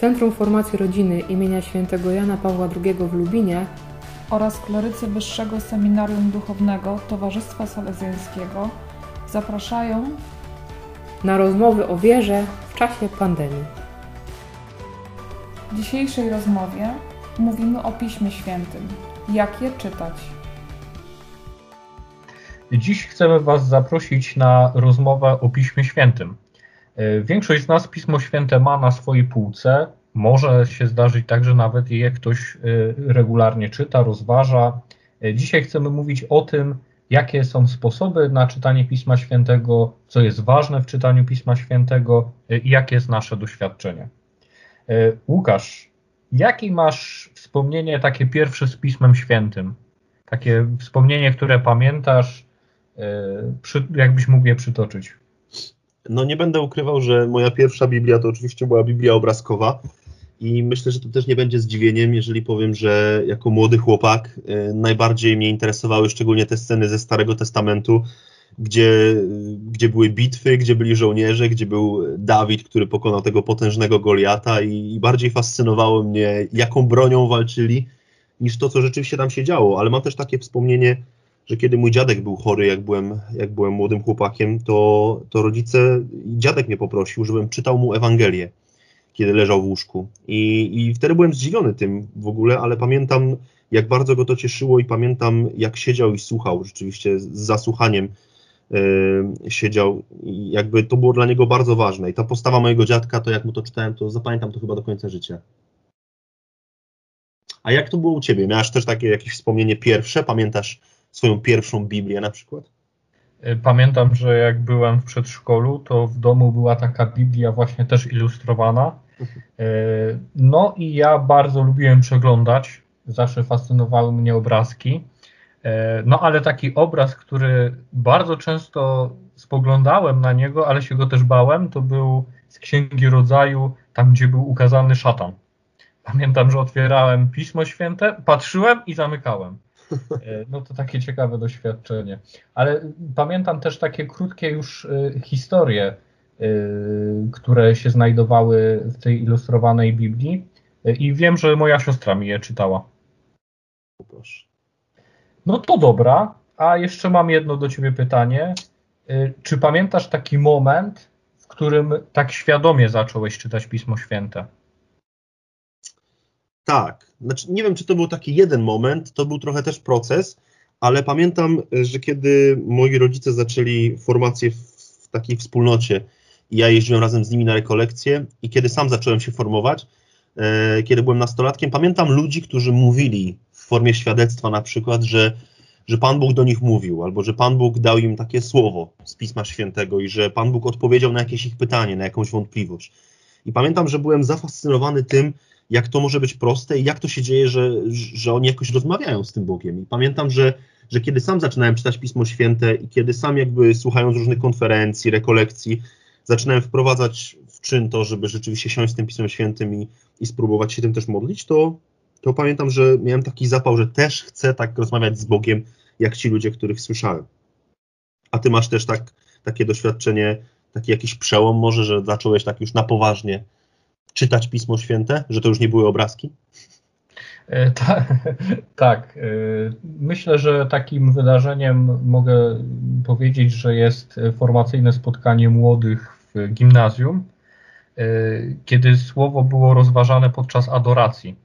Centrum Formacji Rodziny imienia świętego Jana Pawła II w Lubinie oraz klerycy Wyższego Seminarium Duchownego Towarzystwa Salezjańskiego zapraszają na rozmowy o wierze w czasie pandemii. W dzisiejszej rozmowie mówimy o Piśmie Świętym. Jak je czytać? Dziś chcemy Was zaprosić na rozmowę o Piśmie Świętym. E, większość z nas Pismo Święte ma na swojej półce. Może się zdarzyć tak, że nawet je ktoś e, regularnie czyta, rozważa. E, dzisiaj chcemy mówić o tym, jakie są sposoby na czytanie Pisma Świętego, co jest ważne w czytaniu Pisma Świętego i jakie jest nasze doświadczenie. Łukasz, jakie masz wspomnienie takie pierwsze z Pismem Świętym? Takie wspomnienie, które pamiętasz, jakbyś mógł je przytoczyć? No nie będę ukrywał, że moja pierwsza Biblia to oczywiście była Biblia obrazkowa i myślę, że to też nie będzie zdziwieniem, jeżeli powiem, że jako młody chłopak y, najbardziej mnie interesowały szczególnie te sceny ze Starego Testamentu, gdzie, gdzie były bitwy, gdzie byli żołnierze, gdzie był Dawid, który pokonał tego potężnego Goliata i, i bardziej fascynowało mnie, jaką bronią walczyli, niż to, co rzeczywiście tam się działo. Ale mam też takie wspomnienie, że kiedy mój dziadek był chory, jak byłem, jak byłem młodym chłopakiem, to, to rodzice, dziadek mnie poprosił, żebym czytał mu Ewangelię, kiedy leżał w łóżku. I, I wtedy byłem zdziwiony tym w ogóle, ale pamiętam, jak bardzo go to cieszyło i pamiętam, jak siedział i słuchał, rzeczywiście z zasłuchaniem yy, siedział i jakby to było dla niego bardzo ważne. I ta postawa mojego dziadka, to jak mu to czytałem, to zapamiętam to chyba do końca życia. A jak to było u Ciebie? Miałeś też takie jakieś wspomnienie pierwsze? Pamiętasz swoją pierwszą Biblię na przykład? Y, pamiętam, że jak byłem w przedszkolu, to w domu była taka Biblia właśnie też ilustrowana. Mhm. Y, no i ja bardzo lubiłem przeglądać, zawsze fascynowały mnie obrazki. Y, no ale taki obraz, który bardzo często spoglądałem na niego, ale się go też bałem, to był z Księgi Rodzaju, tam gdzie był ukazany szatan. Pamiętam, że otwierałem Pismo Święte, patrzyłem i zamykałem. E, no to takie ciekawe doświadczenie. Ale pamiętam też takie krótkie już e, historie, e, które się znajdowały w tej ilustrowanej Biblii i wiem, że moja siostra mi je czytała. No to dobra, a jeszcze mam jedno do ciebie pytanie. Czy pamiętasz taki moment, w którym tak świadomie zacząłeś czytać Pismo Święte? Tak. Znaczy, nie wiem, czy to był taki jeden moment, to był trochę też proces, ale pamiętam, że kiedy moi rodzice zaczęli formację w takiej wspólnocie ja jeździłem razem z nimi na rekolekcje i kiedy sam zacząłem się formować, e, kiedy byłem nastolatkiem, pamiętam ludzi, którzy mówili w formie świadectwa na przykład, że, że Pan Bóg do nich mówił, albo że Pan Bóg dał im takie słowo z Pisma Świętego i że Pan Bóg odpowiedział na jakieś ich pytanie, na jakąś wątpliwość. I pamiętam, że byłem zafascynowany tym, jak to może być proste i jak to się dzieje, że, że oni jakoś rozmawiają z tym Bogiem. I pamiętam, że, że kiedy sam zaczynałem czytać Pismo Święte i kiedy sam jakby słuchając różnych konferencji, rekolekcji, zaczynałem wprowadzać w czyn to, żeby rzeczywiście siąść z tym Pismem Świętym i, i spróbować się tym też modlić, to, to pamiętam, że miałem taki zapał, że też chcę tak rozmawiać z Bogiem, jak ci ludzie, których słyszałem. A ty masz też tak, takie doświadczenie, taki jakiś przełom może, że zacząłeś tak już na poważnie czytać Pismo Święte, że to już nie były obrazki? E, ta, tak. E, myślę, że takim wydarzeniem mogę powiedzieć, że jest formacyjne spotkanie młodych w gimnazjum, e, kiedy słowo było rozważane podczas adoracji.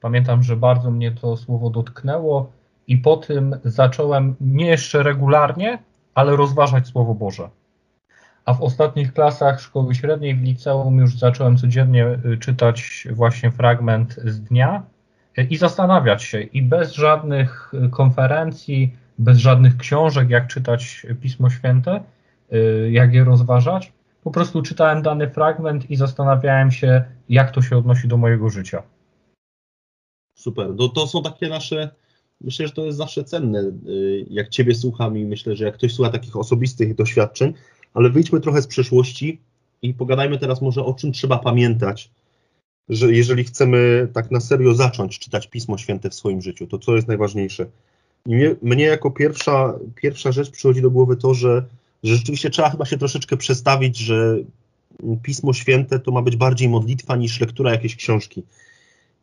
Pamiętam, że bardzo mnie to słowo dotknęło i po tym zacząłem nie jeszcze regularnie, ale rozważać Słowo Boże a w ostatnich klasach szkoły średniej w liceum już zacząłem codziennie y, czytać właśnie fragment z dnia y, i zastanawiać się i bez żadnych y, konferencji, bez żadnych książek, jak czytać Pismo Święte, jak je rozważać, po prostu czytałem dany fragment i zastanawiałem się, jak to się odnosi do mojego życia. Super. No to są takie nasze, myślę, że to jest zawsze cenne, jak Ciebie słucham i myślę, że jak ktoś słucha takich osobistych doświadczeń, ale wyjdźmy trochę z przeszłości i pogadajmy teraz może o czym trzeba pamiętać, że jeżeli chcemy tak na serio zacząć czytać Pismo Święte w swoim życiu, to co jest najważniejsze? Mnie, mnie jako pierwsza, pierwsza rzecz przychodzi do głowy to, że, że rzeczywiście trzeba chyba się troszeczkę przestawić, że Pismo Święte to ma być bardziej modlitwa niż lektura jakiejś książki.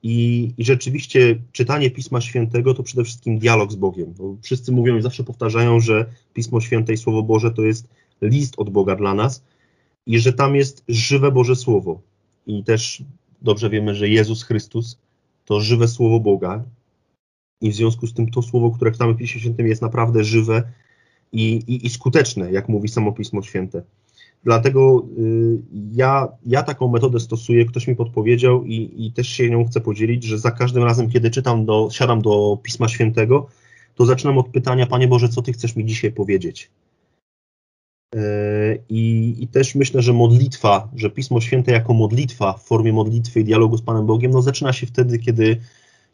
I, I, rzeczywiście czytanie Pisma Świętego to przede wszystkim dialog z Bogiem. Bo wszyscy mówią i zawsze powtarzają, że Pismo Święte i Słowo Boże to jest list od Boga dla nas i że tam jest żywe Boże Słowo. I też dobrze wiemy, że Jezus Chrystus to żywe Słowo Boga. I w związku z tym to Słowo, które czytamy w Piśmie Świętym jest naprawdę żywe i, i, i skuteczne, jak mówi samo Pismo Święte. Dlatego y, ja, ja taką metodę stosuję, ktoś mi podpowiedział i, i też się nią chcę podzielić, że za każdym razem, kiedy czytam, do, siadam do Pisma Świętego, to zaczynam od pytania, Panie Boże, co Ty chcesz mi dzisiaj powiedzieć? Y, I, I, też myślę, że modlitwa, że Pismo Święte jako modlitwa w formie modlitwy i dialogu z Panem Bogiem, no zaczyna się wtedy, kiedy,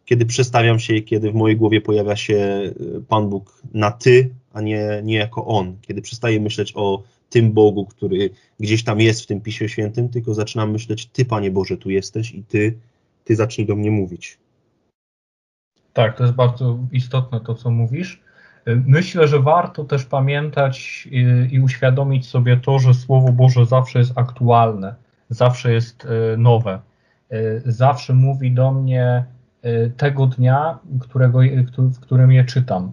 kiedy przestawiam się, kiedy w mojej głowie pojawia się y, Pan Bóg na Ty, a nie, nie jako On. Kiedy przestaję myśleć o tym Bogu, który gdzieś tam jest w tym Piśmie Świętym, tylko zaczynam myśleć, Ty, Panie Boże, tu jesteś i Ty, ty zacznij do mnie mówić. Tak, to jest bardzo istotne to, co mówisz. Myślę, że warto też pamiętać i, i uświadomić sobie to, że Słowo Boże zawsze jest aktualne, zawsze jest e, nowe, e, zawsze mówi do mnie tego dnia, którego, w którym je czytam.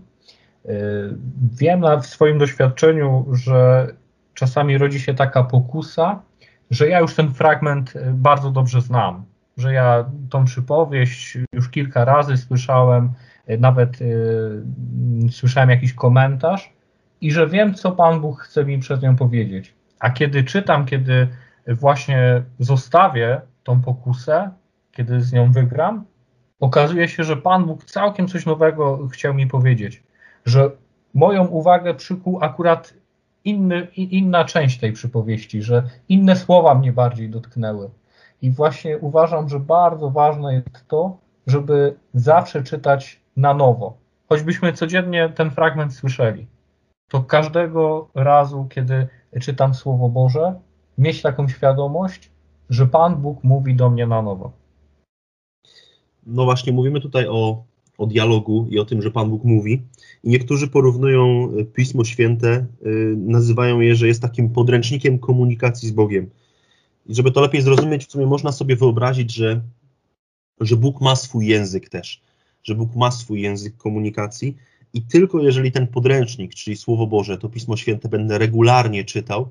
Wiem w swoim doświadczeniu, że czasami rodzi się taka pokusa, że ja już ten fragment bardzo dobrze znam, że ja tą przypowieść już kilka razy słyszałem, nawet y, słyszałem jakiś komentarz i że wiem, co Pan Bóg chce mi przez nią powiedzieć. A kiedy czytam, kiedy właśnie zostawię tą pokusę, kiedy z nią wygram, okazuje się, że Pan Bóg całkiem coś nowego chciał mi powiedzieć, że moją uwagę przykuł akurat inny, inna część tej przypowieści, że inne słowa mnie bardziej dotknęły. I właśnie uważam, że bardzo ważne jest to, żeby zawsze czytać na nowo. Choćbyśmy codziennie ten fragment słyszeli, to każdego razu, kiedy czytam Słowo Boże, mieć taką świadomość, że Pan Bóg mówi do mnie na nowo. No właśnie, mówimy tutaj o o dialogu i o tym, że Pan Bóg mówi. I niektórzy porównują e, Pismo Święte, e, nazywają je, że jest takim podręcznikiem komunikacji z Bogiem. I żeby to lepiej zrozumieć, w sumie można sobie wyobrazić, że, że Bóg ma swój język też, że Bóg ma swój język komunikacji i tylko jeżeli ten podręcznik, czyli Słowo Boże, to Pismo Święte będę regularnie czytał,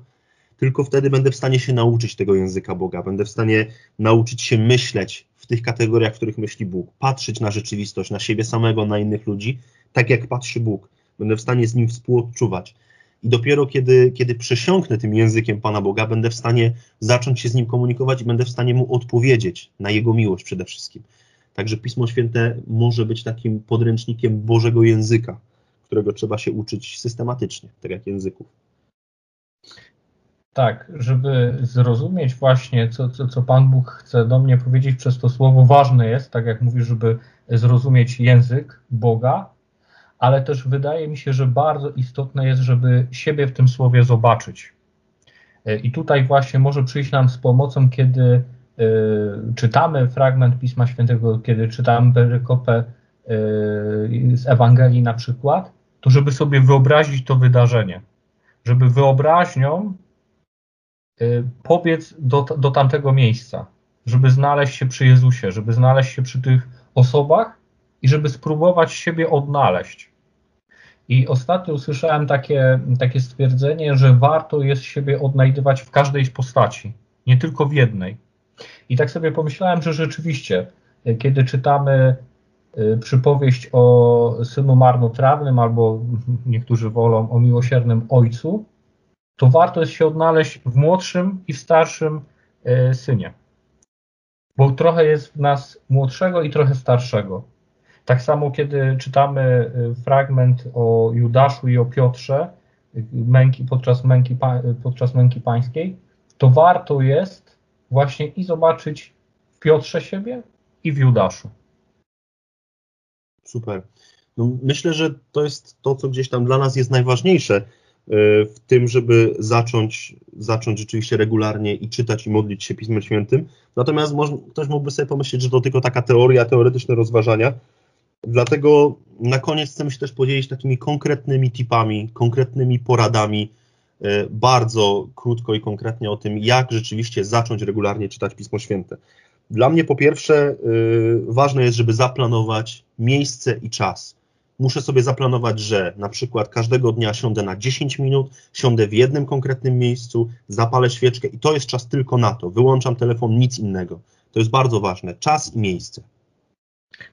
tylko wtedy będę w stanie się nauczyć tego języka Boga, będę w stanie nauczyć się myśleć w tych kategoriach, w których myśli Bóg, patrzeć na rzeczywistość, na siebie samego, na innych ludzi, tak jak patrzy Bóg. Będę w stanie z nim współodczuwać. I dopiero kiedy, kiedy przesiąknę tym językiem Pana Boga, będę w stanie zacząć się z nim komunikować i będę w stanie mu odpowiedzieć na jego miłość przede wszystkim. Także Pismo Święte może być takim podręcznikiem Bożego języka, którego trzeba się uczyć systematycznie, tak jak języków. Tak, żeby zrozumieć właśnie, co, co, co Pan Bóg chce do mnie powiedzieć przez to słowo, ważne jest, tak jak mówisz, żeby zrozumieć język Boga, ale też wydaje mi się, że bardzo istotne jest, żeby siebie w tym słowie zobaczyć. I tutaj właśnie może przyjść nam z pomocą, kiedy czytamy fragment Pisma Świętego, kiedy czytamy perykopę y, z Ewangelii na przykład, to żeby sobie wyobrazić to wydarzenie, żeby wyobraźnią Y, pobiec do, do tamtego miejsca, żeby znaleźć się przy Jezusie, żeby znaleźć się przy tych osobach i żeby spróbować siebie odnaleźć. I ostatnio usłyszałem takie, takie stwierdzenie, że warto jest siebie odnajdywać w każdej postaci, nie tylko w jednej. I tak sobie pomyślałem, że rzeczywiście, y, kiedy czytamy y, przypowieść o synu marnotrawnym, albo niektórzy wolą o miłosiernym ojcu, to warto jest się odnaleźć w młodszym i w starszym e, synie. Bo trochę jest w nas młodszego i trochę starszego. Tak samo, kiedy czytamy e, fragment o Judaszu i o Piotrze męki, podczas, męki, podczas męki pańskiej, to warto jest właśnie i zobaczyć w Piotrze siebie i w Judaszu. Super. No myślę, że to jest to, co gdzieś tam dla nas jest najważniejsze w tym, żeby zacząć, zacząć rzeczywiście regularnie i czytać i modlić się Pismem Świętym. Natomiast może, ktoś mógłby sobie pomyśleć, że to tylko taka teoria, teoretyczne rozważania. Dlatego na koniec chcemy się też podzielić takimi konkretnymi tipami, konkretnymi poradami, bardzo krótko i konkretnie o tym, jak rzeczywiście zacząć regularnie czytać Pismo Święte. Dla mnie po pierwsze ważne jest, żeby zaplanować miejsce i czas muszę sobie zaplanować, że na przykład każdego dnia siądę na 10 minut, siądę w jednym konkretnym miejscu, zapalę świeczkę i to jest czas tylko na to. Wyłączam telefon, nic innego. To jest bardzo ważne. Czas i miejsce.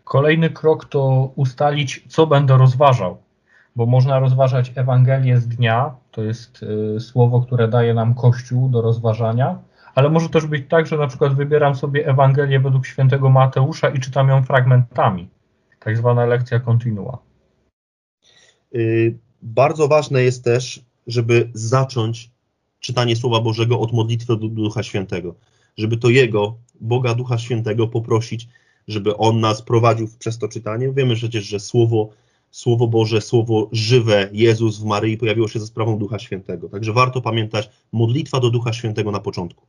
Kolejny krok to ustalić, co będę rozważał, bo można rozważać Ewangelię z dnia, to jest y, słowo, które daje nam Kościół do rozważania, ale może też być tak, że na przykład wybieram sobie Ewangelię według świętego Mateusza i czytam ją fragmentami, tak zwana lekcja kontinua. Y, bardzo ważne jest też, żeby zacząć czytanie Słowa Bożego od modlitwy do Ducha Świętego, żeby to Jego, Boga Ducha Świętego poprosić, żeby On nas prowadził przez to czytanie. Wiemy przecież, że Słowo, Słowo Boże, Słowo żywe, Jezus w Maryi pojawiło się ze sprawą Ducha Świętego. Także warto pamiętać modlitwa do Ducha Świętego na początku.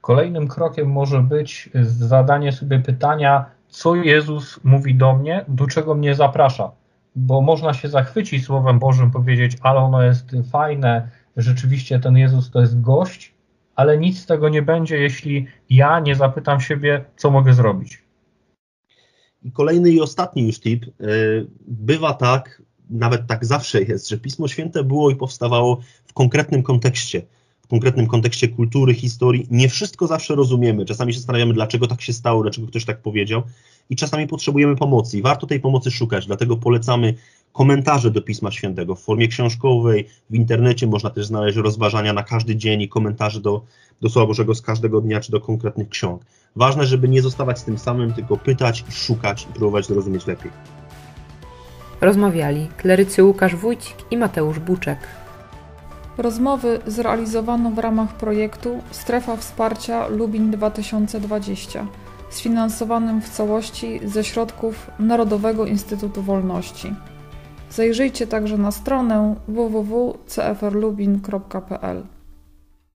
Kolejnym krokiem może być zadanie sobie pytania, co Jezus mówi do mnie, do czego mnie zaprasza bo można się zachwycić Słowem Bożym, powiedzieć, ale ono jest fajne, rzeczywiście ten Jezus to jest gość, ale nic z tego nie będzie, jeśli ja nie zapytam siebie, co mogę zrobić. I kolejny i ostatni już tip. E, bywa tak, nawet tak zawsze jest, że Pismo Święte było i powstawało w konkretnym kontekście konkretnym kontekście kultury, historii. Nie wszystko zawsze rozumiemy. Czasami się zastanawiamy, dlaczego tak się stało, dlaczego ktoś tak powiedział, i czasami potrzebujemy pomocy. I warto tej pomocy szukać, dlatego polecamy komentarze do Pisma Świętego w formie książkowej, w internecie można też znaleźć rozważania na każdy dzień i komentarze do, do Słowa Bożego z każdego dnia czy do konkretnych ksiąg. Ważne, żeby nie zostawać z tym samym, tylko pytać, szukać i próbować zrozumieć lepiej. Rozmawiali klerycy Łukasz Wójcik i Mateusz Buczek. Rozmowy zrealizowano w ramach projektu Strefa Wsparcia Lubin 2020, sfinansowanym w całości ze środków Narodowego Instytutu Wolności. Zajrzyjcie także na stronę www.cfrlubin.pl.